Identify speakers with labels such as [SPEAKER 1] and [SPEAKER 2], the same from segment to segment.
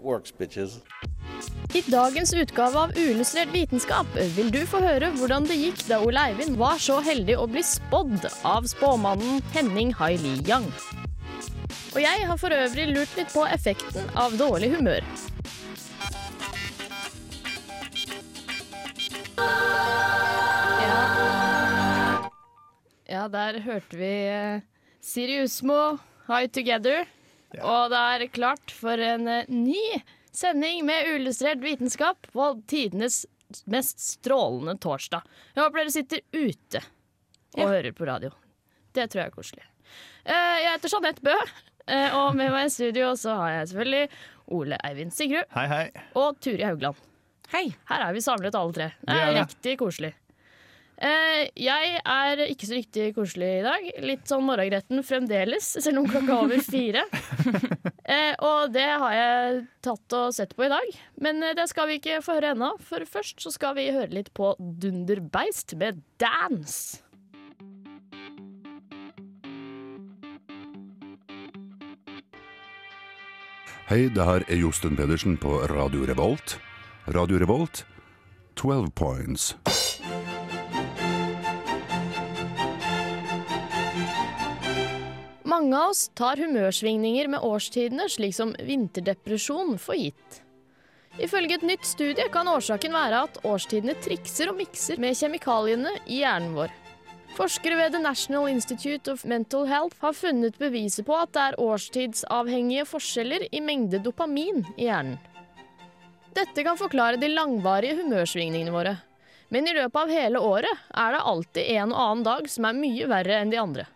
[SPEAKER 1] works.
[SPEAKER 2] I dagens utgave av Uillustrert vitenskap vil du få høre hvordan det gikk da Ole Eivind var så heldig å bli spådd av spåmannen Henning Haili Yang. Og jeg har for øvrig lurt litt på effekten av dårlig humør. Ja, ja der hørte vi Sirius Mo, High Together. Og det er klart for en eh, ny sending med uillustrert vitenskap på tidenes mest strålende torsdag. Jeg håper dere sitter ute og hører på radio. Det tror jeg er koselig. Eh, Jeg heter Jeanette Bø, eh, og med meg i studio så har jeg selvfølgelig Ole Eivind Sigrud
[SPEAKER 3] Hei, hei.
[SPEAKER 2] og Turi Haugland.
[SPEAKER 4] Hei.
[SPEAKER 2] Her er vi samlet alle tre. Det
[SPEAKER 3] er,
[SPEAKER 2] er
[SPEAKER 3] er det.
[SPEAKER 2] riktig koselig. Eh, jeg er ikke så riktig koselig i dag. Litt sånn morgengretten fremdeles, selv om klokka er over fire. eh, og det har jeg tatt og sett på i dag. Men eh, det skal vi ikke få høre ennå. For først så skal vi høre litt på Dunderbeist med Dance.
[SPEAKER 5] Hei, det her er Josten Pedersen på Radio Revolt. Radio Revolt, 12 points.
[SPEAKER 2] Mange av oss tar humørsvingninger med årstidene, slik som vinterdepresjon, for gitt. Ifølge et nytt studie kan årsaken være at årstidene trikser og mikser med kjemikaliene i hjernen vår. Forskere ved The National Institute of Mental Health har funnet beviset på at det er årstidsavhengige forskjeller i mengde dopamin i hjernen. Dette kan forklare de langvarige humørsvingningene våre. Men i løpet av hele året er det alltid en og annen dag som er mye verre enn de andre.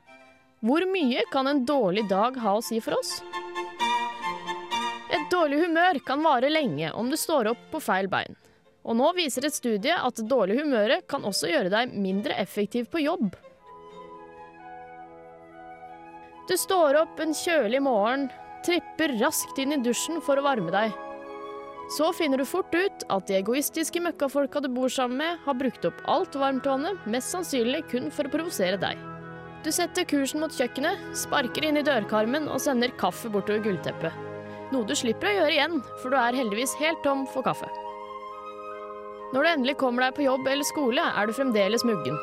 [SPEAKER 2] Hvor mye kan en dårlig dag ha å si for oss? Et dårlig humør kan vare lenge om du står opp på feil bein. Og nå viser et studie at dårlig humøret kan også gjøre deg mindre effektiv på jobb. Du står opp en kjølig morgen, tripper raskt inn i dusjen for å varme deg. Så finner du fort ut at de egoistiske møkkafolka du bor sammen med, har brukt opp alt varmtvannet, mest sannsynlig kun for å provosere deg. Du setter kursen mot kjøkkenet, sparker inn i dørkarmen og sender kaffe bortover gulvteppet. Noe du slipper å gjøre igjen, for du er heldigvis helt tom for kaffe. Når du endelig kommer deg på jobb eller skole, er du fremdeles muggen.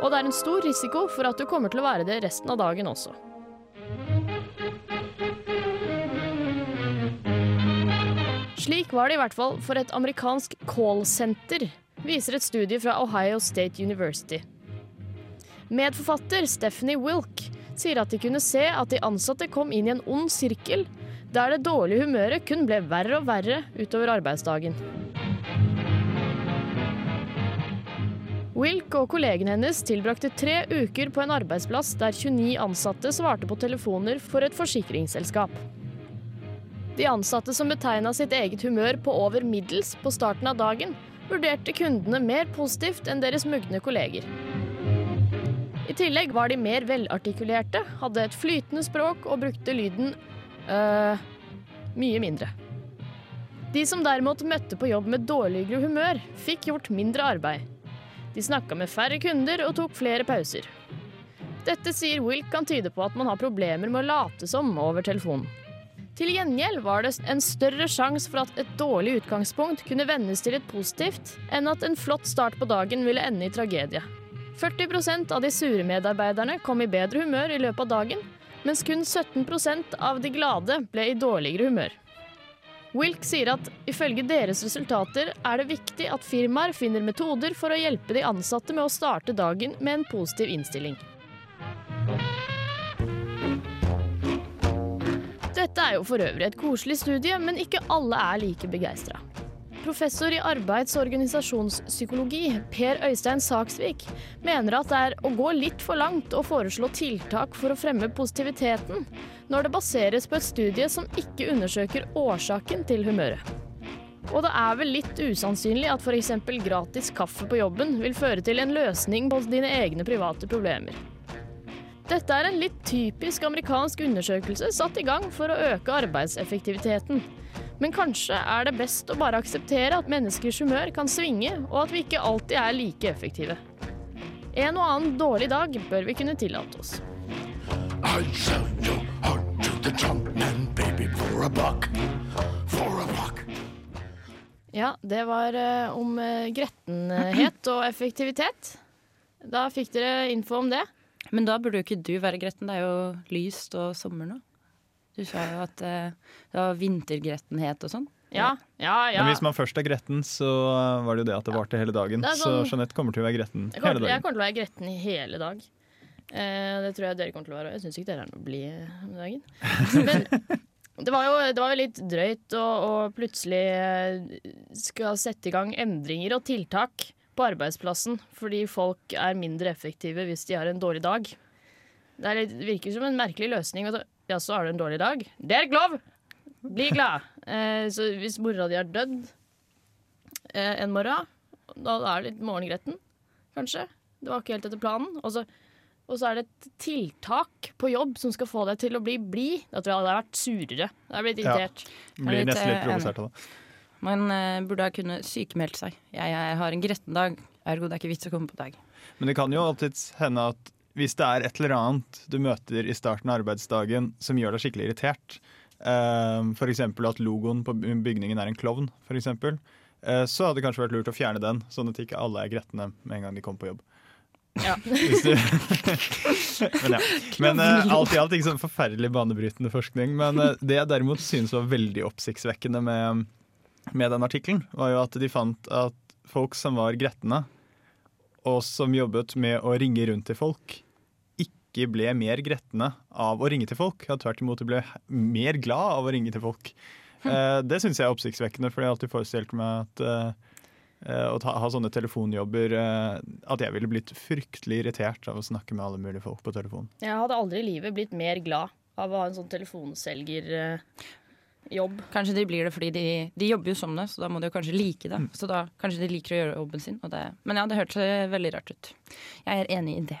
[SPEAKER 2] Og det er en stor risiko for at du kommer til å være det resten av dagen også. Slik var det i hvert fall for et amerikansk callsenter, viser et studie fra Ohio State University. Medforfatter Stephanie Wilk sier at de kunne se at de ansatte kom inn i en ond sirkel, der det dårlige humøret kun ble verre og verre utover arbeidsdagen. Wilk og kollegene hennes tilbrakte tre uker på en arbeidsplass der 29 ansatte svarte på telefoner for et forsikringsselskap. De ansatte som betegna sitt eget humør på over middels på starten av dagen, vurderte kundene mer positivt enn deres mugne kolleger. I tillegg var de mer velartikulerte, hadde et flytende språk og brukte lyden øh, mye mindre. De som derimot møtte på jobb med dårligere humør, fikk gjort mindre arbeid. De snakka med færre kunder og tok flere pauser. Dette sier Wilk kan tyde på at man har problemer med å late som over telefonen. Til gjengjeld var det en større sjanse for at et dårlig utgangspunkt kunne vendes til et positivt, enn at en flott start på dagen ville ende i tragedie. 40% av de sure medarbeiderne kom i bedre humør i løpet av dagen, mens kun 17% av de glade ble i dårligere humør. Wilk sier at ifølge deres resultater er det viktig at firmaer finner metoder for å hjelpe de ansatte med å starte dagen med en positiv innstilling. Dette er jo for øvrig et koselig studie, men ikke alle er like begeistra. Professor i arbeids- og organisasjonspsykologi, Per Øystein Saksvik, mener at det er å gå litt for langt å foreslå tiltak for å fremme positiviteten, når det baseres på et studie som ikke undersøker årsaken til humøret. Og det er vel litt usannsynlig at f.eks. gratis kaffe på jobben vil føre til en løsning på dine egne private problemer. Dette er en litt typisk amerikansk undersøkelse satt i gang for å øke arbeidseffektiviteten. Men kanskje er det best å bare akseptere at menneskers humør kan svinge, og at vi ikke alltid er like effektive. En og annen dårlig dag bør vi kunne tillate oss. Ja, det var eh, om eh, grettenhet og effektivitet. Da fikk dere info om det.
[SPEAKER 4] Men da burde jo ikke du være gretten, det er jo lyst og sommer nå. Du sa jo at eh, det var vintergrettenhet og sånn.
[SPEAKER 2] Ja, ja, ja.
[SPEAKER 3] Men hvis man først er gretten, så var det jo det at det varte hele dagen.
[SPEAKER 2] Sånn-
[SPEAKER 3] Så Jeanette kommer til å være gretten
[SPEAKER 2] Jeg
[SPEAKER 3] hele
[SPEAKER 2] dagen. jeg kommer til å være gretten i hele dag. Eh, det tror jeg dere kommer til å være. Jeg syns ikke dere er noe blide om dagen. Men det var jo, det var litt drøyt å, plutselig eh, skal sette i gang endringer og tiltak på arbeidsplassen fordi folk er mindre effektive hvis de har en dårlig dag. Det er litt, virker som en merkelig løsning. Ja, så har du en dårlig dag. Det er ikke lov! Bli glad. Eh, så hvis mora di har dødd eh, en morgen, da er det litt morgengretten, kanskje. Det var ikke helt etter planen. Og så, og så er det et tiltak på jobb som skal få deg til å bli blid. Da tror jeg hadde vært surere. Jeg hadde blitt
[SPEAKER 3] Ja.
[SPEAKER 2] irritert.
[SPEAKER 3] Blir nesten litt
[SPEAKER 4] eh,
[SPEAKER 3] provosert av det.
[SPEAKER 4] Man eh, burde ha kunnet sykemeldt seg. Jeg, jeg har en gretten dag, ergo det er ikke vits å komme på dag.
[SPEAKER 3] Men det kan jo alltid hende at hvis det er et eller annet du møter i starten av arbeidsdagen som gjør deg skikkelig irritert, eh, f.eks. at logoen på bygningen er en klovn, for eksempel, eh, så hadde det kanskje vært lurt å fjerne den, sånn at ikke alle er gretne med en gang de kommer på jobb.
[SPEAKER 2] Ja.
[SPEAKER 3] Men ja. Men uh, alt i alt ikke sånn forferdelig banebrytende forskning. Men uh, det jeg derimot synes var veldig oppsiktsvekkende med, med den artikkelen, var jo at de fant at folk som var gretne, og som jobbet med å ringe rundt til folk, ikke ble mer gretne av å ringe til folk. Ja, tvert imot de ble mer glad av å ringe til folk. Eh, det syns jeg er oppsiktsvekkende, for jeg har alltid forestilt meg at eh, eh, å ta, ha sånne telefonjobber eh, At jeg ville blitt fryktelig irritert av å snakke med alle mulige folk på telefon.
[SPEAKER 2] Jeg hadde aldri i livet blitt mer glad av å ha en sånn telefonselgerjobb.
[SPEAKER 4] Kanskje de blir det fordi de, de jobber jo som det, så da må de jo kanskje like det. Så da kanskje de liker å gjøre jobben sin. Og det, men ja, det hørtes veldig rart ut. Jeg er enig i det.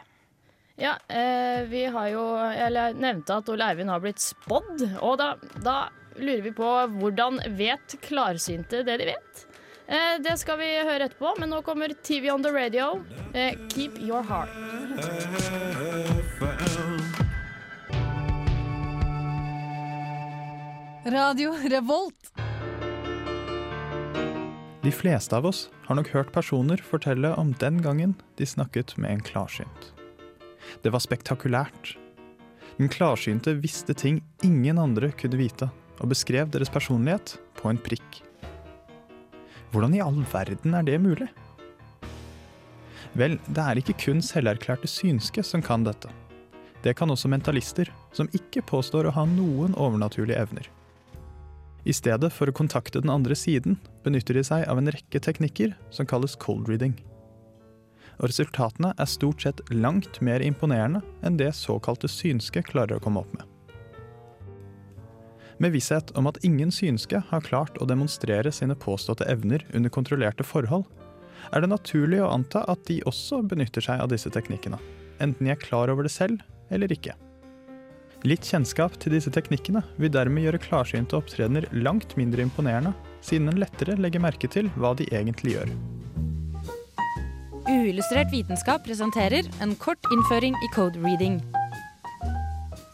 [SPEAKER 2] Ja, eh, vi har jo Eller jeg nevnte at Ole Eivind har blitt spådd. Og da, da lurer vi på hvordan vet klarsynte det de vet? Eh, det skal vi høre etterpå, men nå kommer TV on the radio. Eh, keep your heart.
[SPEAKER 6] Radio Revolt.
[SPEAKER 3] De fleste av oss har nok hørt personer fortelle om den gangen de snakket med en klarsynt. Det var spektakulært. Den klarsynte visste ting ingen andre kunne vite, og beskrev deres personlighet på en prikk. Hvordan i all verden er det mulig? Vel, det er ikke kun selverklærte synske som kan dette. Det kan også mentalister, som ikke påstår å ha noen overnaturlige evner. I stedet for å kontakte den andre siden, benytter de seg av en rekke teknikker som kalles cold reading. Og resultatene er stort sett langt mer imponerende enn det såkalte synske klarer å komme opp med. Med visshet om at ingen synske har klart å demonstrere sine påståtte evner under kontrollerte forhold, er det naturlig å anta at de også benytter seg av disse teknikkene, enten de er klar over det selv eller ikke. Litt kjennskap til disse teknikkene vil dermed gjøre klarsynte opptredener langt mindre imponerende, siden en lettere legger merke til hva de egentlig gjør.
[SPEAKER 4] Uillustrert vitenskap presenterer en kort innføring i code reading.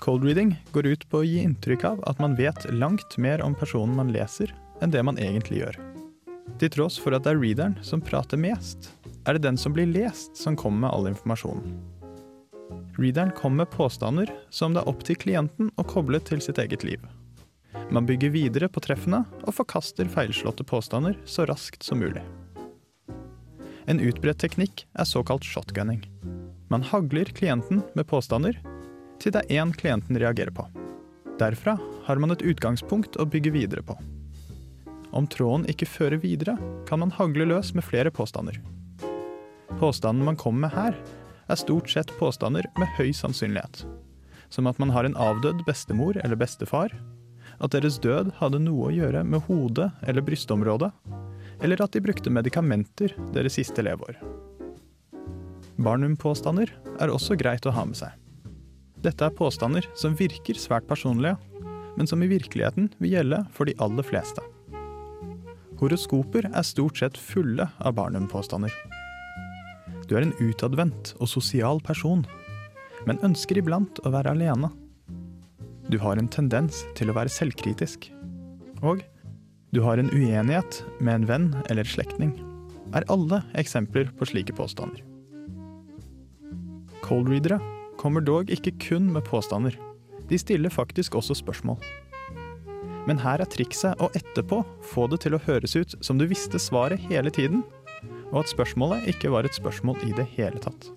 [SPEAKER 3] Cold reading går ut på å gi inntrykk av at man vet langt mer om personen man leser, enn det man egentlig gjør. Til tross for at det er readeren som prater mest, er det den som blir lest, som kommer med all informasjonen. Readeren kommer med påstander som det er opp til klienten å koble til sitt eget liv. Man bygger videre på treffene og forkaster feilslåtte påstander så raskt som mulig. En utbredt teknikk er såkalt shotgunning. Man hagler klienten med påstander til det er én klienten reagerer på. Derfra har man et utgangspunkt å bygge videre på. Om tråden ikke fører videre, kan man hagle løs med flere påstander. Påstanden man kommer med her, er stort sett påstander med høy sannsynlighet. Som at man har en avdød bestemor eller bestefar, at deres død hadde noe å gjøre med hodet eller brystområdet, eller at de brukte medikamenter deres siste leveår. Barnum-påstander er også greit å ha med seg. Dette er påstander som virker svært personlige, men som i virkeligheten vil gjelde for de aller fleste. Horoskoper er stort sett fulle av Barnum-påstander. Du er en utadvendt og sosial person, men ønsker iblant å være alene. Du har en tendens til å være selvkritisk. Og du har en uenighet med en venn eller slektning. Er alle eksempler på slike påstander. Coldreadere kommer dog ikke kun med påstander. De stiller faktisk også spørsmål. Men her er trikset å etterpå få det til å høres ut som du visste svaret hele tiden, og at spørsmålet ikke var et spørsmål i det hele tatt.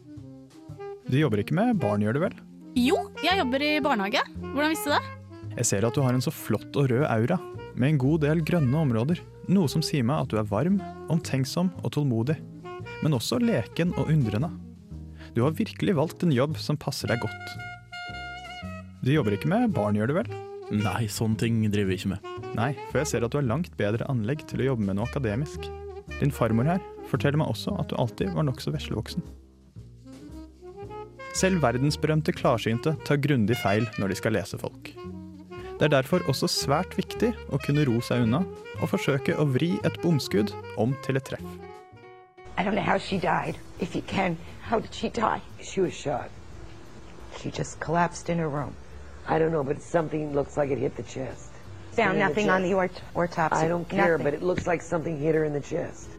[SPEAKER 3] Du jobber ikke med barn, gjør du vel?
[SPEAKER 6] Jo, jeg jobber i barnehage. Hvordan visste du det?
[SPEAKER 3] Jeg ser at du har en så flott og rød aura, med en god del grønne områder. Noe som sier meg at du er varm, omtenksom og tålmodig. Men også leken og undrende. Du har virkelig valgt en jobb som passer deg godt. Du jobber ikke med barn, gjør du vel?
[SPEAKER 7] Nei, sånne ting driver vi ikke med.
[SPEAKER 3] Nei, for jeg ser at du har langt bedre anlegg til å jobbe med noe akademisk. Din farmor her forteller meg også at du alltid var nokså veslevoksen. Selv verdensberømte klarsynte tar grundig feil når de skal lese folk. Det er derfor også svært viktig å kunne ro seg unna og forsøke å vri et bomskudd om til et treff.
[SPEAKER 8] I don't know how she died. If you can, how did she die? She was shot. She just collapsed in her room. I don't know, but something looks like it hit the chest.
[SPEAKER 9] Found nothing on the aut- autopsy.
[SPEAKER 8] I don't care,
[SPEAKER 9] Nothing.
[SPEAKER 8] but it looks like something hit her in the chest.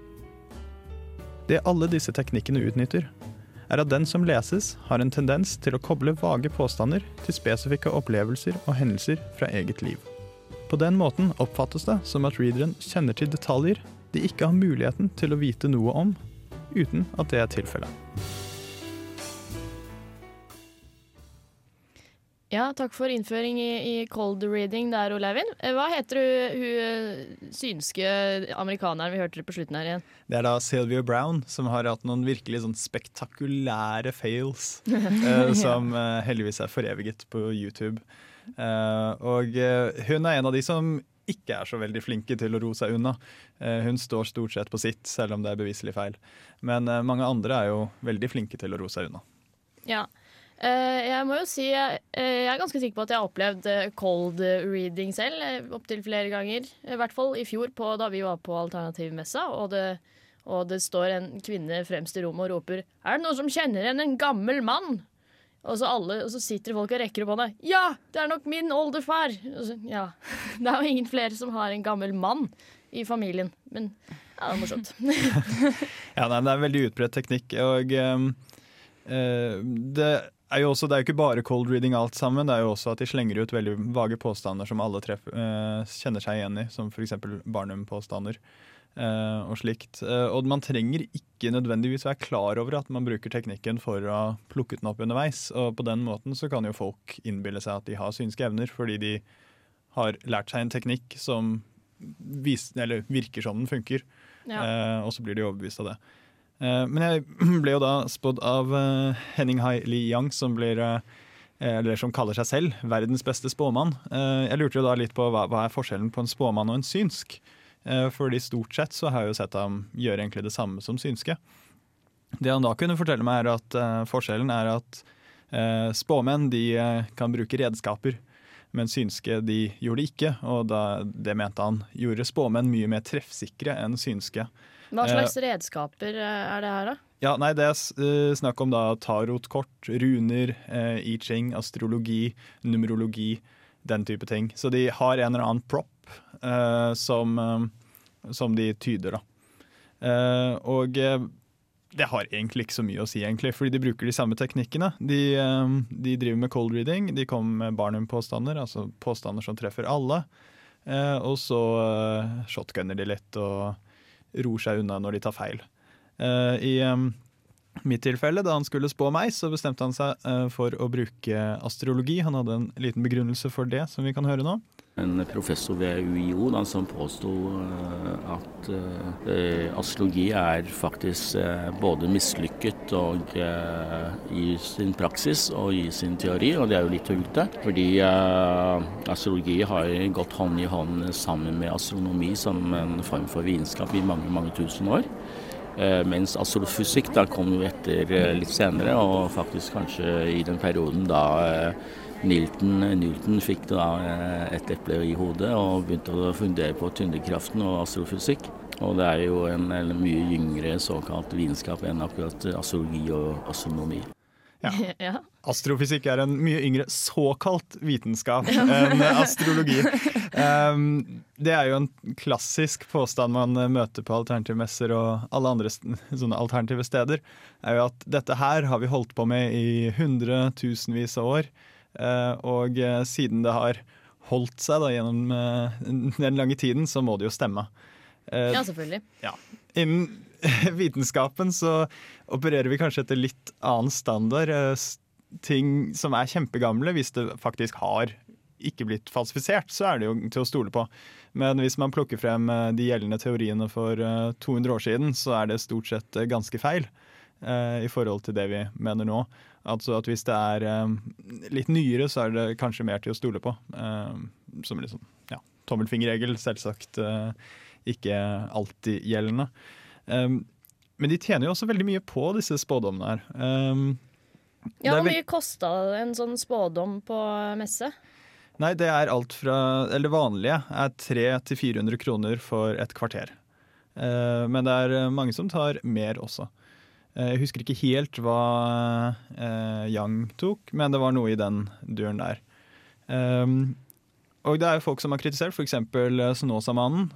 [SPEAKER 3] Det alle disse teknikkene utnytter, er at den som leses, har en tendens til å koble vage påstander til spesifikke opplevelser og hendelser fra eget liv. På den måten oppfattes det som at readeren kjenner til detaljer de ikke har muligheten til å vite noe om, uten at det er tilfellet.
[SPEAKER 2] Ja, takk for innføring i, i cold reading der, Ole Eivind. Eh, Hva heter hun, hun eh, synske amerikaneren vi hørte på slutten her igjen?
[SPEAKER 3] Det er da Sylvia Brown som har hatt noen virkelig sånn spektakulære fails, uh, som uh, heldigvis er foreviget på YouTube. Uh, og hun er en av de som ikke er så veldig flinke til å ro seg unna. Hun står stort sett på sitt, selv om det er beviselig feil. Men mange andre er jo veldig flinke til å ro seg unna.
[SPEAKER 2] Ja. Eh, jeg må jo si jeg, eh, er ganske sikker på at jeg har opplevd eh, cold reading selv opptil flere ganger. I hvert fall i fjor på, da vi var på Alternativmessa, og det, og det står en kvinne fremst i rommet og roper 'Er det noen som kjenner igjen en gammel mann?' Og så, alle, og så sitter folk og rekker opp hånda. 'Ja, det er nok min oldefar!' Så, ja. Det er jo ingen flere som har en gammel mann i familien. Men ja, det er morsomt.
[SPEAKER 3] Ja, nei, Det er en veldig utbredt teknikk. Og um, uh, det er jo også, det er jo ikke bare cold reading alt sammen. Det er jo også at de slenger ut veldig vage påstander som alle treff, eh, kjenner seg igjen i, som f.eks. Barnum-påstander. eh, og slikt. Eh, og man trenger ikke nødvendigvis være klar over at man bruker teknikken for å plukke den opp underveis. Og på den måten så kan jo folk innbille seg at de har synske evner, fordi de har lært seg en teknikk som vis, eller virker som den funker.
[SPEAKER 2] Ja.
[SPEAKER 3] Eh, og så blir de overbevist av det. Eh, men jeg ble jo da spådd av eh, Henning Hai Li Yang, som blir eh, som kaller seg selv verdens beste spåmann. Jeg lurte jo da litt på hva, hva er forskjellen på en spåmann og en synsk. Fordi stort sett så har jeg jo sett ham gjøre egentlig det samme som synske. Det han da kunne fortelle meg, er at forskjellen er at spåmenn de kan bruke redskaper, men synske de gjorde det ikke. Og da, det mente han gjorde spåmenn mye mer treffsikre enn synske.
[SPEAKER 2] Hva slags
[SPEAKER 3] Eh,
[SPEAKER 2] redskaper eh, er det her, da?
[SPEAKER 3] ja, nei, Det er eh, snakk om da tarotkort, runer, eh, I Ching, astrologi, numerologi, den type ting. Så de har en eller annen prop eh, som, som de tyder, da. Eh, og det har egentlig ikke så mye å si, egentlig, fordi de bruker de samme teknikkene. De, de driver med cold reading, de kommer med Barnum-påstander, altså påstander som treffer alle. Eh, og så shotgunner de litt og ror seg unna når de tar feil. Eh, I mitt tilfelle, da han skulle spå meg, så bestemte han seg eh, for å bruke astrologi. Han hadde en liten begrunnelse for det, som vi kan høre nå.
[SPEAKER 7] En professor ved UiO da, som påsto eh, at eh, astrologi er faktisk eh, både mislykket og, eh, i sin praksis og i sin teori, og det er jo litt tullete. Fordi astrologi har gått hånd i hånd sammen med astronomi som en form for vitenskap i mange, mange tusen år. Mens astrofysikk da kom jo etter litt senere, og faktisk kanskje i den perioden da eh, Newton, Newton fikk da eh, et eple i hodet og begynte å fundere på tyngdekraften og astrofysikk. Og det er jo en, en mye yngre såkalt vitenskap enn akkurat astrologi og astronomi.
[SPEAKER 3] Ja.
[SPEAKER 2] ja.
[SPEAKER 3] Astrofysikk er en mye yngre såkalt vitenskap enn astrologi. Um, det er jo en klassisk påstand man møter på alternative messer og alle andre sånne alternative steder. er jo at dette her har vi holdt på med i hundretusenvis av år. Uh, og uh, siden det har holdt seg da, gjennom uh, den lange tiden, så må det jo stemme.
[SPEAKER 2] ja, selvfølgelig.
[SPEAKER 3] Ja. Innen vitenskapen så opererer vi kanskje etter litt annen standard. Ting som er kjempegamle, hvis det faktisk har ikke blitt falsifisert, så er det jo til å stole på. Men hvis man plukker frem de gjeldende teoriene for 200 år siden, så er det stort sett ganske feil i forhold til det vi mener nå. Altså at hvis det er litt nyere, så er det kanskje mer til å stole på. Som liksom, ja, tommelfingerregel, selvsagt ikke alltid gjeldende. Men de tjener jo også veldig mye på disse spådommene her.
[SPEAKER 2] Ja, Hvor mye kosta en sånn spådom på messe?
[SPEAKER 3] Nei, det er alt fra Eller vanlige er 300-400 kroner for et kvarter. Men det er mange som tar mer også. Uh, jeg husker ikke helt hva uh, Yang tok, men det var noe i den duren der. Um, og det er jo folk som har kritisert, f.eks. Snåsamannen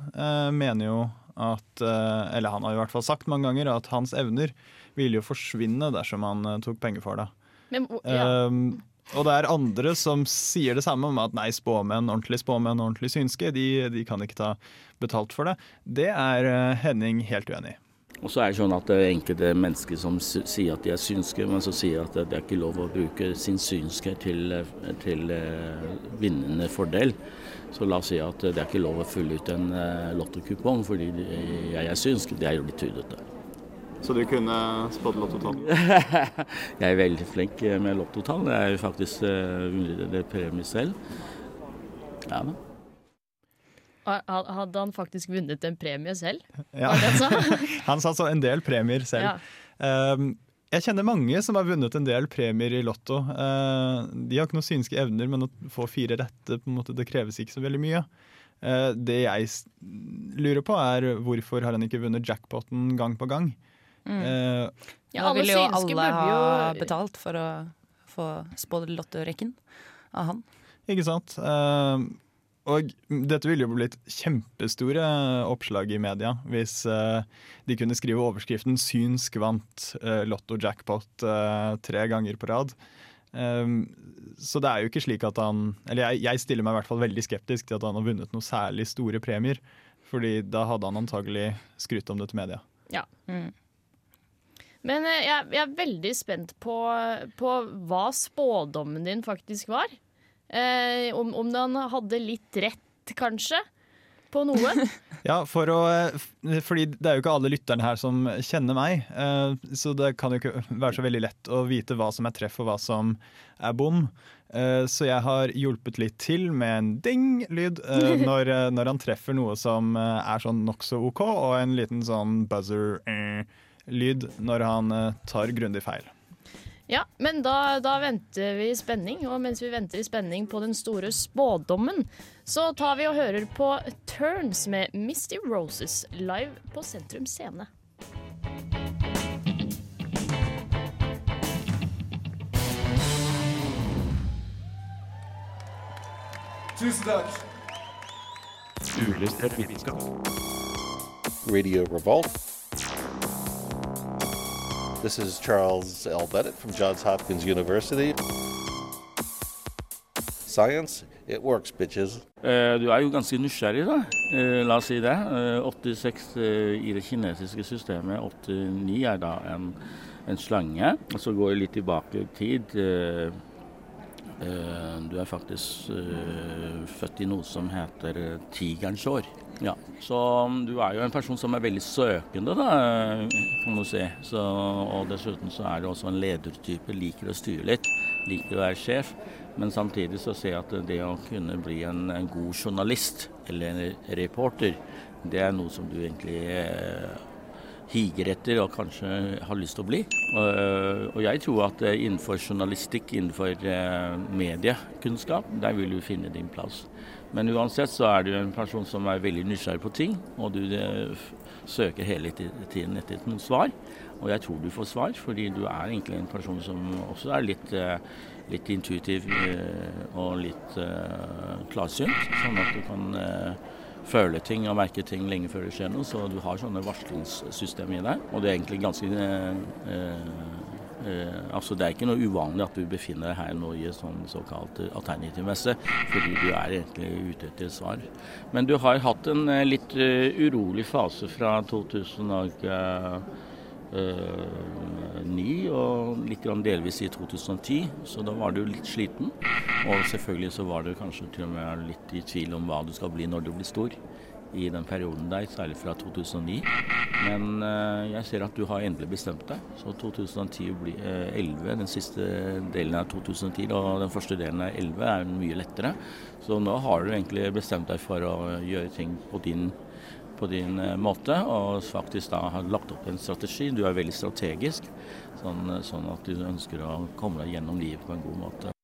[SPEAKER 3] mener jo at Eller han har i hvert fall sagt mange ganger at hans evner ville jo forsvinne dersom han tok penger for det.
[SPEAKER 2] Men, ja.
[SPEAKER 3] um, og det er andre som sier det samme om at nei, spåmenn, ordentlig spåmenn, ordentlig synske, de, de, kan ikke ta betalt for det. Det er Henning helt uenig i.
[SPEAKER 7] Og så er det sånn at det er enkelte mennesker som sier at de er synske, men så sier at det er ikke lov å bruke sin synske til, til vinnende fordel. Så la oss si at det er ikke lov å fylle ut en lottokupong fordi jeg er synsk. Det er jo litt tydete.
[SPEAKER 3] Så du kunne spådd lottotall?
[SPEAKER 7] jeg er veldig flink med lottotall. Det er jo faktisk det premie selv. Ja da.
[SPEAKER 2] Hadde han faktisk vunnet en premie selv?
[SPEAKER 3] Ja. han sa så en del premier selv. Ja. Um, jeg kjenner mange som har vunnet en del premier i Lotto. Uh, de har ikke noen synske evner, men å få fire rette på en måte, det kreves ikke så veldig mye. Uh, det jeg lurer på, er hvorfor har han ikke vunnet jackpoten gang på gang?
[SPEAKER 4] Mm. Uh, ja, alle ville jo alle ha betalt for å få spådd lottorekken av han.
[SPEAKER 3] Ikke sant. Uh, og dette ville jo blitt kjempestore oppslag i media hvis uh, de kunne skrive overskriften 'Synsk vant uh, Lotto jackpot tre ganger på rad'. Um, så det er jo ikke slik at han Eller jeg, stiller meg i hvert fall veldig skeptisk til at han har vunnet noen særlig store premier. Fordi da hadde han antagelig skrytt om det til media.
[SPEAKER 2] Ja. Mm. Men jeg, jeg, er veldig spent på, på hva spådommen din faktisk var. Eh, om, om han hadde litt rett, kanskje, på noe.
[SPEAKER 3] ja, for å, fordi det er jo ikke alle lytterne her som kjenner meg. Eh, så det kan jo ikke være så veldig lett å vite hva som er treff og hva som er bom. Eh, så jeg har hjulpet litt til med en ding-lyd eh, når, når, han treffer noe som eh, er sånn nokså OK, og en liten sånn buzzer-lyd eh, når han tar grundig feil.
[SPEAKER 2] Ja, men da, da, venter vi i spenning, og mens vi venter i spenning på den store spådommen, så tar vi og hører på Turns med Misty Roses live på Sentrum Scene.
[SPEAKER 10] Tusen takk.
[SPEAKER 1] Uillustrert vitenskap. Radio Revolt. This is Charles L. Bennett from Johns Hopkins University. Science, it works, bitches.
[SPEAKER 7] Uh, du er jo ganske nysgjerrig, da. Uh, la oss si det. Uh, 86 i det kinesiske systemet. 89 er da en, en slange. Og så går jeg litt tilbake i tid. Eh, Du er faktisk eh, født i noe som heter eh, tigerens år. Ja, Så mm, du er jo en person som er veldig søkende, da, kan du si. Så, og dessuten så er du også en ledertype, liker å styre litt, liker å være sjef. Men samtidig så ser jeg at det å kunne bli en, en god journalist eller en reporter, det er noe som du egentlig higer etter og kanskje har lyst til å bli. Og, og jeg tror at eh, innenfor journalistikk, innenfor eh, mediekunnskap, der vil du finne din plass. Men uansett så er du en person som er veldig nysgjerrig på ting, og du eh, søker hele tiden etter noen svar. Og jeg tror du får svar, fordi du er egentlig en person som også er litt, eh, litt intuitiv eh, og litt eh, klarsynt, sånn at du kan eh, føle ting og merke ting lenge før det skjer noe. Så du har sånne varslingssystemer i deg. Og det er egentlig ganske eh, eh, eh, altså Det er ikke noe uvanlig at du befinner deg her nå i en sånn såkalt alternativmesse, fordi du er egentlig ute etter svar. Men du har hatt en eh, litt eh, urolig fase fra 2009 og litt delvis i 2010, så da var du litt sliten. Og selvfølgelig så var du kanskje til og med litt i tvil om hva du skal bli når du blir stor i den perioden der, særlig fra 2009. Men eh, jeg ser at du har endelig bestemt deg. Så 2010 blir eh, 11, den siste delen er 2010, og den første delen er 11 er mye lettere. Så nå har du egentlig bestemt deg for å gjøre ting på din, på din eh, måte, og faktisk da har lagt opp en strategi. Du er veldig strategisk, sånn, sånn at du ønsker å komme deg gjennom livet på en god måte.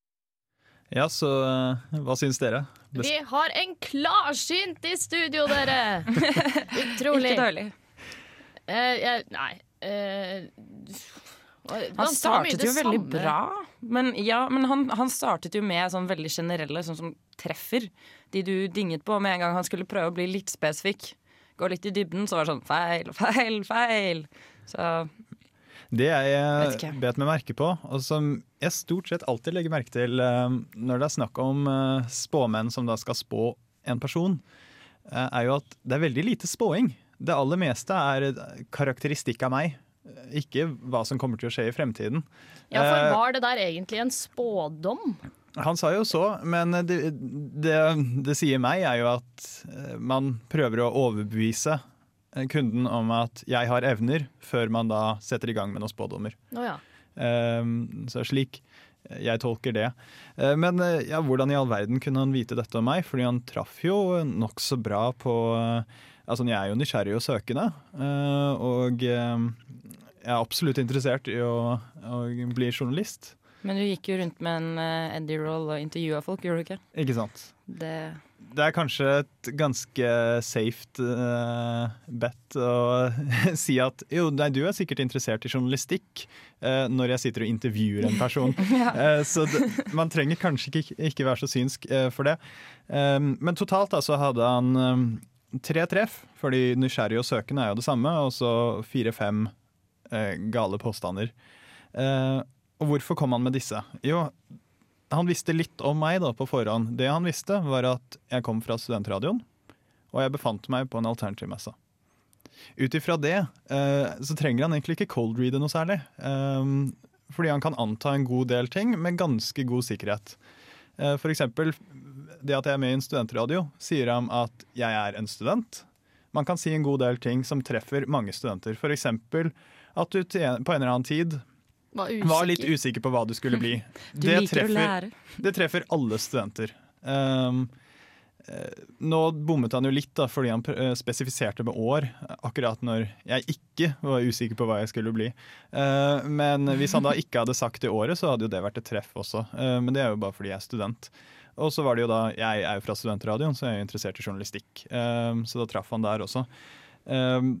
[SPEAKER 3] Ja, så eh, hva syns dere? Best
[SPEAKER 2] Vi har en klarsynt i studio, dere! Utrolig.
[SPEAKER 4] Ikke dårlig.
[SPEAKER 2] Uh, jeg, nei uh,
[SPEAKER 4] Han startet jo veldig bra, men, ja, men han, han startet jo med sånn veldig generelle, sånn som treffer. De du dinget på med en gang han skulle prøve å bli litt spesifikk. Gå litt i dybden, så var det sånn feil, feil, feil. Så
[SPEAKER 3] Det jeg bet meg merke på, og som jeg stort sett alltid legger merke til eh, når det er snakk om eh, spåmenn som da skal spå en person, eh, er jo at det er veldig lite spåing. Det aller meste er karakteristikk av meg, ikke hva som kommer til å skje i fremtiden.
[SPEAKER 2] Ja, for var det der egentlig en spådom?
[SPEAKER 3] Han sa jo så, men det, det, det sier meg er jo at eh, man prøver å overbevise eh, kunden om at jeg har evner, før man da setter i gang med noen spådommer.
[SPEAKER 2] Oh, ja.
[SPEAKER 3] Um, så slik eh, jeg tolker det. Eh, Men eh, ja, hvordan i all verden kunne han vite dette om meg? Fordi han traff jo nokså bra på eh, Altså, jeg er jo nysgjerrig og søkende, eh, og eh, jeg er absolutt interessert i å, å bli journalist.
[SPEAKER 4] Men du gikk jo rundt med en uh, Eddie Roll og intervjua folk, gjorde du ikke?
[SPEAKER 3] Ikke sant?
[SPEAKER 4] Det
[SPEAKER 3] Det er kanskje et ganske safe uh, bet å si at jo, nei, du er sikkert interessert i journalistikk uh, når jeg sitter og intervjuer en person.
[SPEAKER 4] Ja.
[SPEAKER 3] uh, så det, man trenger kanskje ikke, ikke være så synsk for det. Um, men totalt da, så hadde han um, tre treff, fordi nysgjerrig og søkende er jo det samme, og så fire-fem gale påstander. Eh, og hvorfor kom han med disse? Jo, han visste litt om meg da på forhånd. Det han visste, var at jeg kom fra studentradioen, og jeg befant meg på en alternativmesse. Ut ifra det eh, så trenger han egentlig ikke cold-reade noe særlig. Eh, fordi han kan anta en god del ting med ganske god sikkerhet. Eh, eksempel det at jeg er med i en studentradio, sier ham at jeg er en student. Man kan si en god del ting som treffer mange studenter. Eksempel at du på en eller annen tid
[SPEAKER 2] Var
[SPEAKER 3] var litt
[SPEAKER 2] usikker.
[SPEAKER 3] på hva du skulle bli.
[SPEAKER 4] Du å lære.
[SPEAKER 3] Det treffer alle studenter. Um, eh, nå bommet han jo litt, da, fordi han eh, spesifiserte med år, akkurat når jeg ikke var usikker på hva jeg skulle bli. Eh, men hvis han da ikke hadde sagt det året, så hadde jo det vært et treff også. Eh, men det er jo bare fordi jeg er student. Og så var det jo da, Jeg er jo fra studentradioen, så jeg er jo interessert i journalistikk. Eh, så da traff han der også. Eh,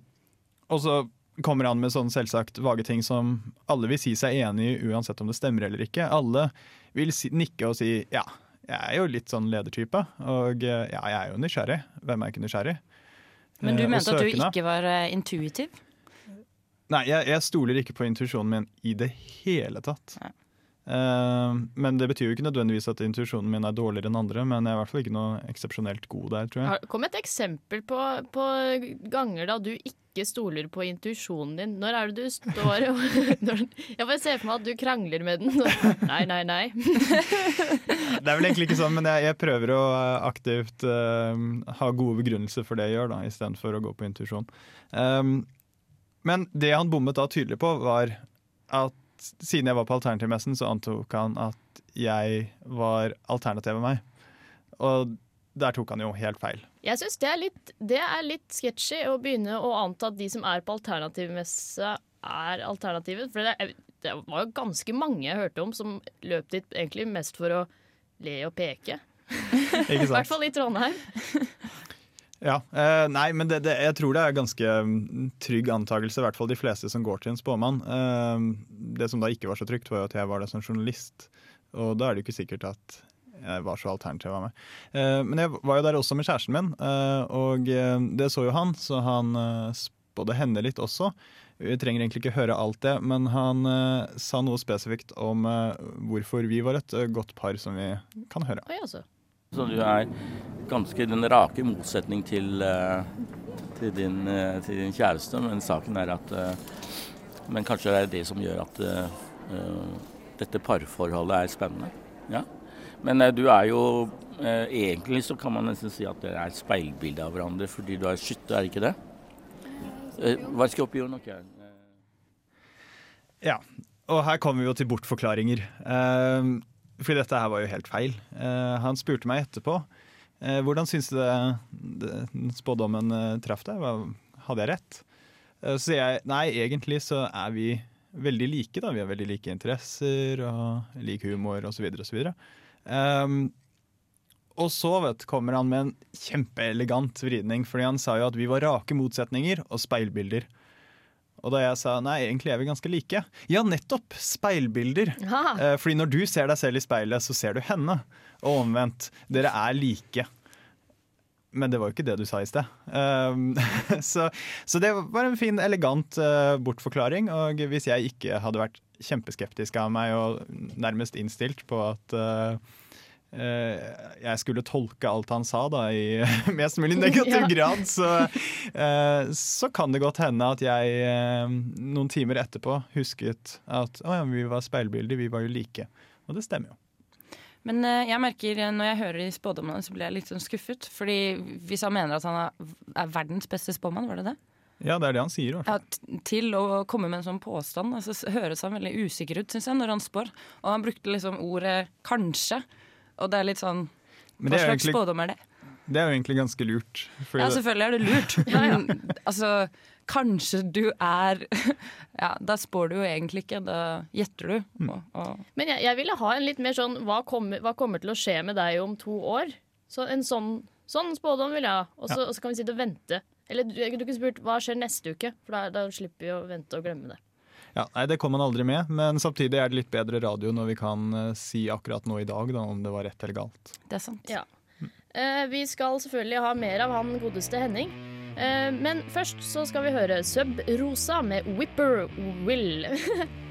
[SPEAKER 3] og så kommer han med sånn selvsagt vage ting som alle vil si seg enig i, uansett om det stemmer eller ikke. Alle vil si, nikke og si ja, jeg er jo litt sånn ledertype, og eh, ja, jeg er jo nysgjerrig. Hvem er ikke nysgjerrig?
[SPEAKER 4] Men du
[SPEAKER 3] Eh,
[SPEAKER 4] mente at du ikke var eh, intuitiv?
[SPEAKER 3] Nei, jeg, jeg stoler ikke på intuisjonen min i det hele tatt. Uh, men det betyr jo ikke nødvendigvis at intuisjonen min er dårligere enn andre, men jeg er i hvert fall ikke noe eksepsjonelt god der, tror jeg.
[SPEAKER 2] Kom et eksempel på, på ganger da du ikke stoler på intuisjonen din. Når er det du står og Jeg bare ser for meg at du krangler med den. Nei, nei, nei.
[SPEAKER 3] det er vel egentlig ikke sånn, men jeg, jeg prøver å aktivt uh, ha gode begrunnelser for det jeg gjør, da, istedenfor å gå på intuisjon. Um, men det han bommet da tydelig på, var at siden jeg var på alternativmessen, så antok han at jeg var alternativet meg. Og der tok han jo helt feil.
[SPEAKER 2] Jeg syns det er litt, det er litt sketchy å begynne å anta at de som er på alternativmesse, er alternativet. For det, det var jo ganske mange jeg hørte om som løp dit egentlig mest for å le og peke. I hvert fall i Trondheim.
[SPEAKER 3] Ja, eh, Nei, men det, det, jeg tror det er ganske mm, trygg antakelse, i hvert fall de fleste som går til en spåmann. Eh, det som da ikke var så trygt, var jo at jeg var der som journalist. Og da er det jo ikke sikkert at jeg var så alternativ av meg. Eh, men jeg var jo der også med kjæresten min, eh, og eh, det så jo han, så han eh, spådde henne litt også. Vi trenger egentlig ikke høre alt det, men han sa noe spesifikt om hvorfor vi var et godt par som vi kan høre.
[SPEAKER 2] Oi, altså.
[SPEAKER 7] Så du er ganske den rake motsetning til, eh, til, din, eh, til din, kjæreste, men saken er at eh, Men kanskje det er det som gjør at uh, dette parforholdet er spennende. Ja. Men uh, du er jo uh, Egentlig så kan man nesten si at dere er et speilbilde av hverandre, fordi du er skytter, er ikke det? Hva skal opp gjøre noe?
[SPEAKER 3] Ja, og her kommer vi jo til bortforklaringer. Uh, fordi dette her var jo helt feil. Uh, han spurte meg etterpå uh, hvordan syns du det, spådommen uh, traff deg. Hadde jeg rett? så sier jeg nei, egentlig så er vi veldig like. da. Vi har veldig like interesser og lik humor osv. osv. Um, og så vet, kommer han med en kjempeelegant vridning, fordi han sa jo at vi var rake motsetninger og speilbilder. Og da jeg sa nei, egentlig er vi ganske like. Ja, nettopp! Speilbilder. Eh, fordi når du ser deg selv i speilet, så ser du henne. Og omvendt. Dere er like. Men det var jo ikke det du sa i sted. Um, så, så, det var en fin, elegant uh, bortforklaring. Og hvis jeg ikke hadde vært kjempeskeptisk av meg og nærmest innstilt på at uh, Eh, jeg skulle tolke alt han sa da i mest mulig negativ grad, så, eh, så, kan det godt hende at jeg eh, noen timer etterpå husket at å ja, vi var speilbilder, vi var jo like. Og det stemmer jo.
[SPEAKER 4] Men jeg merker når jeg hører de spådommene, så blir jeg litt sånn skuffet. Fordi hvis han mener at han er verdens beste spåmann, var det det?
[SPEAKER 3] Ja, det er det han sier.
[SPEAKER 4] Ja, til å komme med en sånn påstand. Altså, høres han veldig usikker ut, syns jeg, når han spår. Og han brukte liksom ordet 'kanskje'. Og det er litt sånn Hva slags egentlig, spådom er det?
[SPEAKER 3] Det er jo egentlig ganske lurt.
[SPEAKER 4] Ja, selvfølgelig er det lurt. Men altså, kanskje du er Ja, da spår du jo egentlig ikke, da gjetter du. Mm. Og, og.
[SPEAKER 2] Men jeg, jeg, ville ha en litt mer sånn hva kommer, hva kommer, til å skje med deg om to år? Så en sånn, sånn spådom vil jeg ha. Og så, ja. kan vi sitte og vente. Eller du, du kunne spurt hva skjer neste uke, for da, da slipper vi å vente og glemme det.
[SPEAKER 3] Ja, nei, Det kom man aldri med, men samtidig er det litt bedre radio når vi kan uh, si akkurat nå i dag da, om det var rett eller galt.
[SPEAKER 4] Det er sant.
[SPEAKER 2] Ja. Uh, vi skal selvfølgelig ha mer av han godeste Henning. Uh, men først så skal vi høre Sub Rosa med Whipper Will.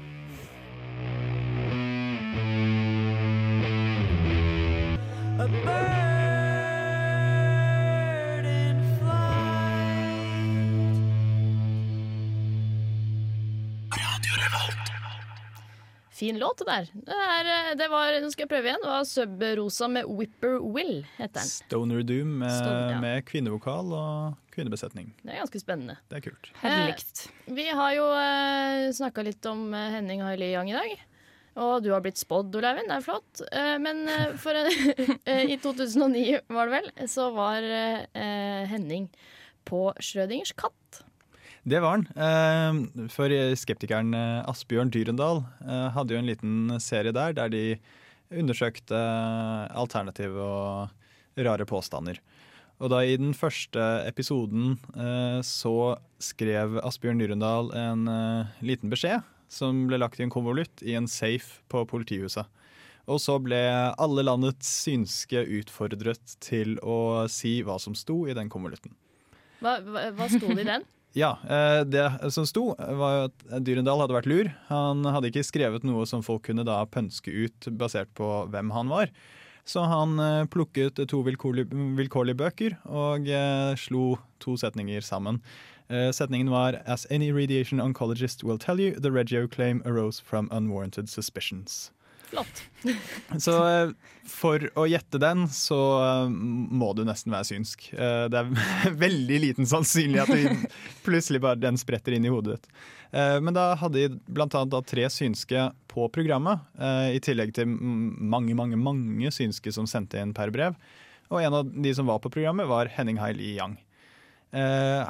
[SPEAKER 2] Fin låt, det der. Det, er, eh, det var, nå skal jeg prøve igjen. Det var Sub-Rosa med Whipper Will, heter den.
[SPEAKER 3] Stoner Doom med, Stoner, ja. med kvinnevokal og kvinnebesetning.
[SPEAKER 2] Det er ganske spennende.
[SPEAKER 3] Det er kult.
[SPEAKER 4] Herlikt.
[SPEAKER 2] Eh, vi har jo eh, snakka litt om eh, Henning Haili Yang i dag. Og du har blitt spådd, Olaivin. Det er flott. Eh, men for, i 2009, var det vel, så var Henning på Schrødingers katt.
[SPEAKER 3] Det var han. Eh, for skeptikeren eh, Asbjørn Dyrendal eh, hadde jo en liten serie der der de undersøkte alternative og rare påstander. Og da i den første episoden så skrev Asbjørn Dyrendal en liten beskjed som ble lagt i en konvolutt i en safe på politihuset. Og så ble alle landets synske utfordret til å si hva som sto i den konvolutten.
[SPEAKER 2] Hva, hva, hva sto det i den?
[SPEAKER 3] Ja, eh, det som sto var at Dyrendal hadde vært lur. Han hadde ikke skrevet noe som folk kunne da pønske ut basert på hvem han var. Så han eh, plukket to vilkårlige bøker og eh, slo to setninger sammen. Setningen var As any radiation oncologist will tell you, the regio claim arose from unwarranted suspicions.
[SPEAKER 2] Flott.
[SPEAKER 3] så eh, for å gjette den, så eh, må du nesten være synsk. Eh, det er veldig liten sannsynlighet at plutselig bare den spretter inn i hodet ditt. Men da hadde de bl.a. tre synske på programmet, i tillegg til mange, mange, mange synske som sendte inn per brev. Og en av de som var på programmet, var Henning Haili Yang.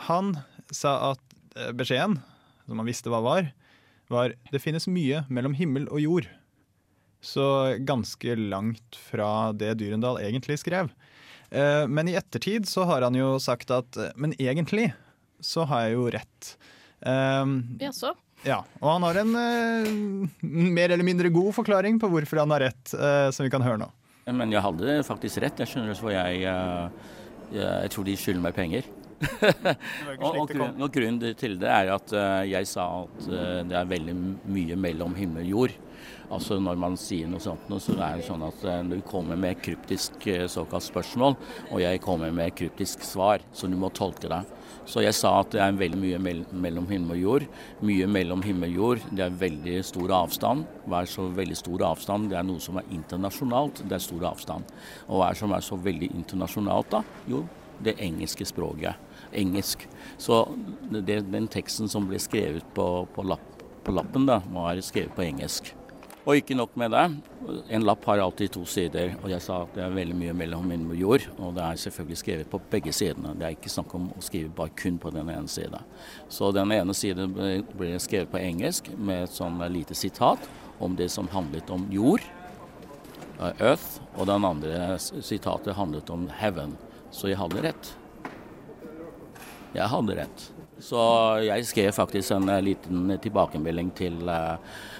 [SPEAKER 3] Han sa at beskjeden, som han visste hva var, var det finnes mye mellom himmel og jord. Så ganske langt fra det Dyrendal egentlig skrev. Eh, men i ettertid så har han jo sagt at eh, Men egentlig så har jeg jo rett.
[SPEAKER 2] Um, Jaså?
[SPEAKER 3] Ja, og han har en uh, mer eller mindre god forklaring på hvorfor han har rett, uh, som vi kan høre nå.
[SPEAKER 7] Men jeg hadde faktisk rett. Jeg skjønner hvor jeg, uh, jeg tror de skylder meg penger. og, og, og, grunnen til det er at jeg sa at det er veldig mye mellom himmel og jord. Altså Når man sier noe sånt, så er det sånn at eh, du kommer med kryptisk eh, såkalt spørsmål, og jeg kommer med kryptisk svar, så du må tolke det. Så jeg sa at det er veldig mye mellom himmel og jord. Mye mellom himmel og jord. Det er veldig stor avstand. Hva er så veldig stor avstand? Det er noe som er internasjonalt. Det er stor avstand. Og hva er som er så veldig internasjonalt, da? Jo, det engelske språket. Engelsk. Så det, den teksten som ble skrevet på, på, lapp, på lappen, da, var skrevet på engelsk. Og ikke nok med det. En lapp har alltid to sider, og jeg sa at det er veldig mye mellom himmel og jord. Og det er selvfølgelig skrevet på begge sidene. Det er ikke snakk om å skrive bare kun på den ene siden. Så den ene siden ble skrevet på engelsk med et sånn lite sitat om det som handlet om jord, eh, earth, og den andre sitatet handlet om heaven. Så jeg hadde rett. Jeg hadde rett. Så jeg skrev faktisk en eh, liten tilbakemelding til uh,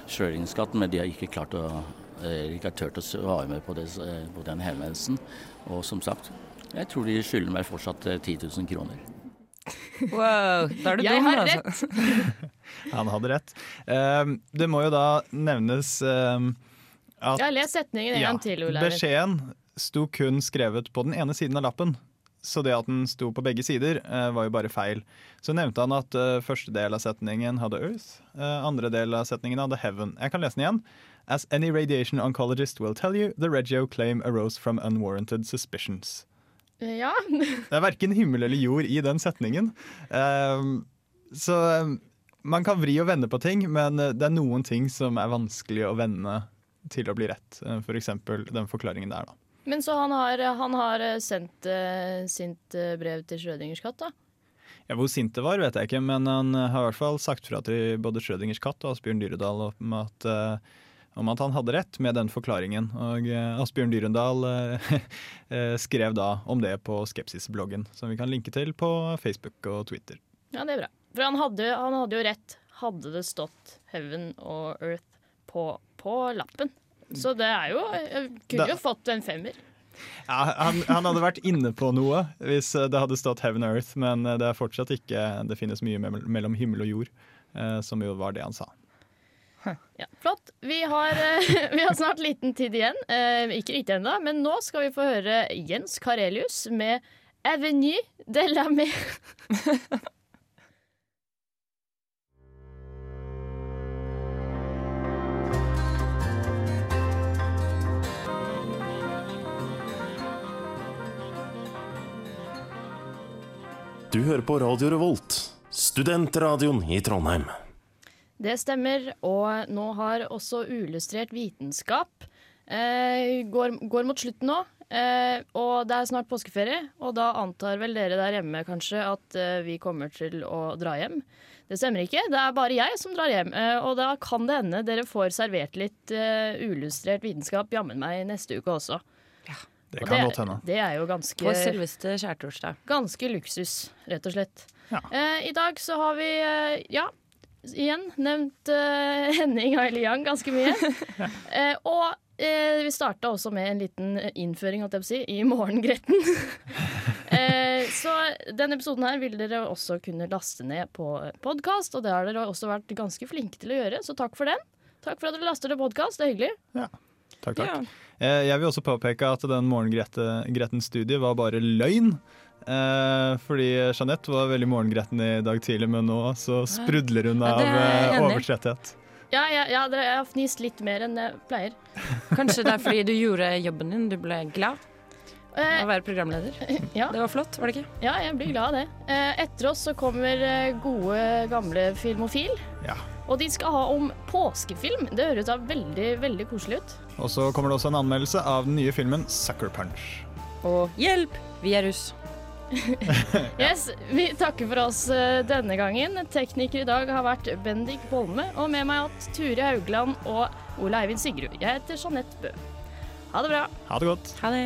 [SPEAKER 7] Schrødingskatten, men de har ikke klart å uh, ikke har turt å svare med på, det, uh, på den henvendelsen. Og som sagt, jeg tror de skylder meg fortsatt 10 000 kroner.
[SPEAKER 4] Wow, da er du dum,
[SPEAKER 2] altså.
[SPEAKER 3] Han hadde rett. Uh, det må jo da nevnes uh, at
[SPEAKER 2] Ja, les setningen en gang ja, til, Olav.
[SPEAKER 3] Beskjeden sto kun skrevet på den ene siden av lappen. Så det at den sto på begge sider, uh, var jo bare feil. Så nevnte han at uh, første del av setningen hadde Earth, uh, andre del av setningen hadde Heaven. Jeg kan lese den igjen. As any radiation oncologist will tell you, the Reggio claim arose from unwarranted suspicions.
[SPEAKER 2] Ja.
[SPEAKER 3] det er verken himmel eller jord i den setningen. så man kan vri og vende på ting, men det er noen ting som er vanskelig å vende til å bli rett. F.eks. For den forklaringen der, da.
[SPEAKER 2] Men så han har, han har eh, sendt uh, sint uh, brev til Schrødingers katt, da?
[SPEAKER 3] Ja, Hvor sint det var, vet jeg ikke, men han har i hvert fall sagt fra til både Schrødingers katt og Asbjørn Dyredal om at, om at han hadde rett med den forklaringen. Og Asbjørn Dyrendal skrev da om det på Skepsis-bloggen, som vi kan linke til på Facebook og Twitter.
[SPEAKER 2] Ja, det er bra. For han hadde, han hadde jo rett. Hadde det stått Heaven og Earth på, på lappen. Så det er jo Jeg kunne jo fått en femmer.
[SPEAKER 3] Ja, han, han, hadde vært inne på noe hvis det hadde stått Heaven Earth, men det er fortsatt ikke Det finnes mye mellom himmel og jord, eh, som jo var det han sa.
[SPEAKER 2] Ja, flott. Vi har, eh, vi har, snart liten tid igjen. Eh, ikke riktig ennå, men nå skal vi få høre Jens Karelius med 'Avenue de la Mer'.
[SPEAKER 9] Du hører på Radio Revolt, studentradioen i Trondheim.
[SPEAKER 2] Det stemmer, og nå har også uillustrert vitenskap eh, går, går, mot slutten nå. Eh, og det er snart påskeferie, og da antar vel dere der hjemme kanskje at eh, vi kommer til å dra hjem. Det stemmer ikke, det er bare jeg som drar hjem. Eh, og da kan det hende dere får servert litt uh, uillustrert vitenskap jammen meg neste uke også.
[SPEAKER 3] Det kan godt hende.
[SPEAKER 2] Det er jo ganske
[SPEAKER 4] På selveste skjærtorsdag.
[SPEAKER 2] Ganske luksus, rett og slett.
[SPEAKER 3] Ja.
[SPEAKER 2] Eh, I dag så har vi, eh, ja, igjen nevnt eh, Henning Haile Yang ganske mye. eh, og eh, vi starta også med en liten innføring si, i morgengretten. Eh, så denne episoden her vil dere også kunne laste ned på podkast, og det har dere også vært ganske flinke til å gjøre, så takk for den. Takk for at dere laster ned podkast, det er hyggelig.
[SPEAKER 3] Ja. Takk, takk. Eh, Jeg vil også påpeke at den morgengretens studie var bare løgn. Eh, fordi Jeanette var veldig morgengretten i dag tidlig, men nå så sprudler hun av
[SPEAKER 4] jeg
[SPEAKER 3] eh, overtretthet.
[SPEAKER 2] Ja, ja, ja dere, jeg har fnist litt mer enn jeg pleier.
[SPEAKER 4] Kanskje det er fordi du gjorde jobben din, du ble glad av å være programleder.
[SPEAKER 2] Ja.
[SPEAKER 4] Det var flott, var det ikke?
[SPEAKER 2] Ja, jeg blir glad av det. Eh, Etter oss så kommer eh, gode, gamle Filmofil.
[SPEAKER 3] Ja.
[SPEAKER 2] Og de skal ha om påskefilm. Det høres da veldig, veldig koselig ut.
[SPEAKER 3] Og så kommer det også en anmeldelse av den nye filmen Sucker Punch.
[SPEAKER 4] Og hjelp, vi er russ.
[SPEAKER 2] Yes, Vi takker for oss eh, denne gangen. Tekniker i dag har vært Bendik Bolme, og med meg hatt Ture Haugland og Ole Eivind Sigrud. Jeg heter Jeanette Bø. Ha det bra.
[SPEAKER 3] Ha det godt.
[SPEAKER 4] Ha det.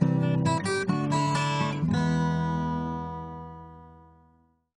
[SPEAKER 11] thank you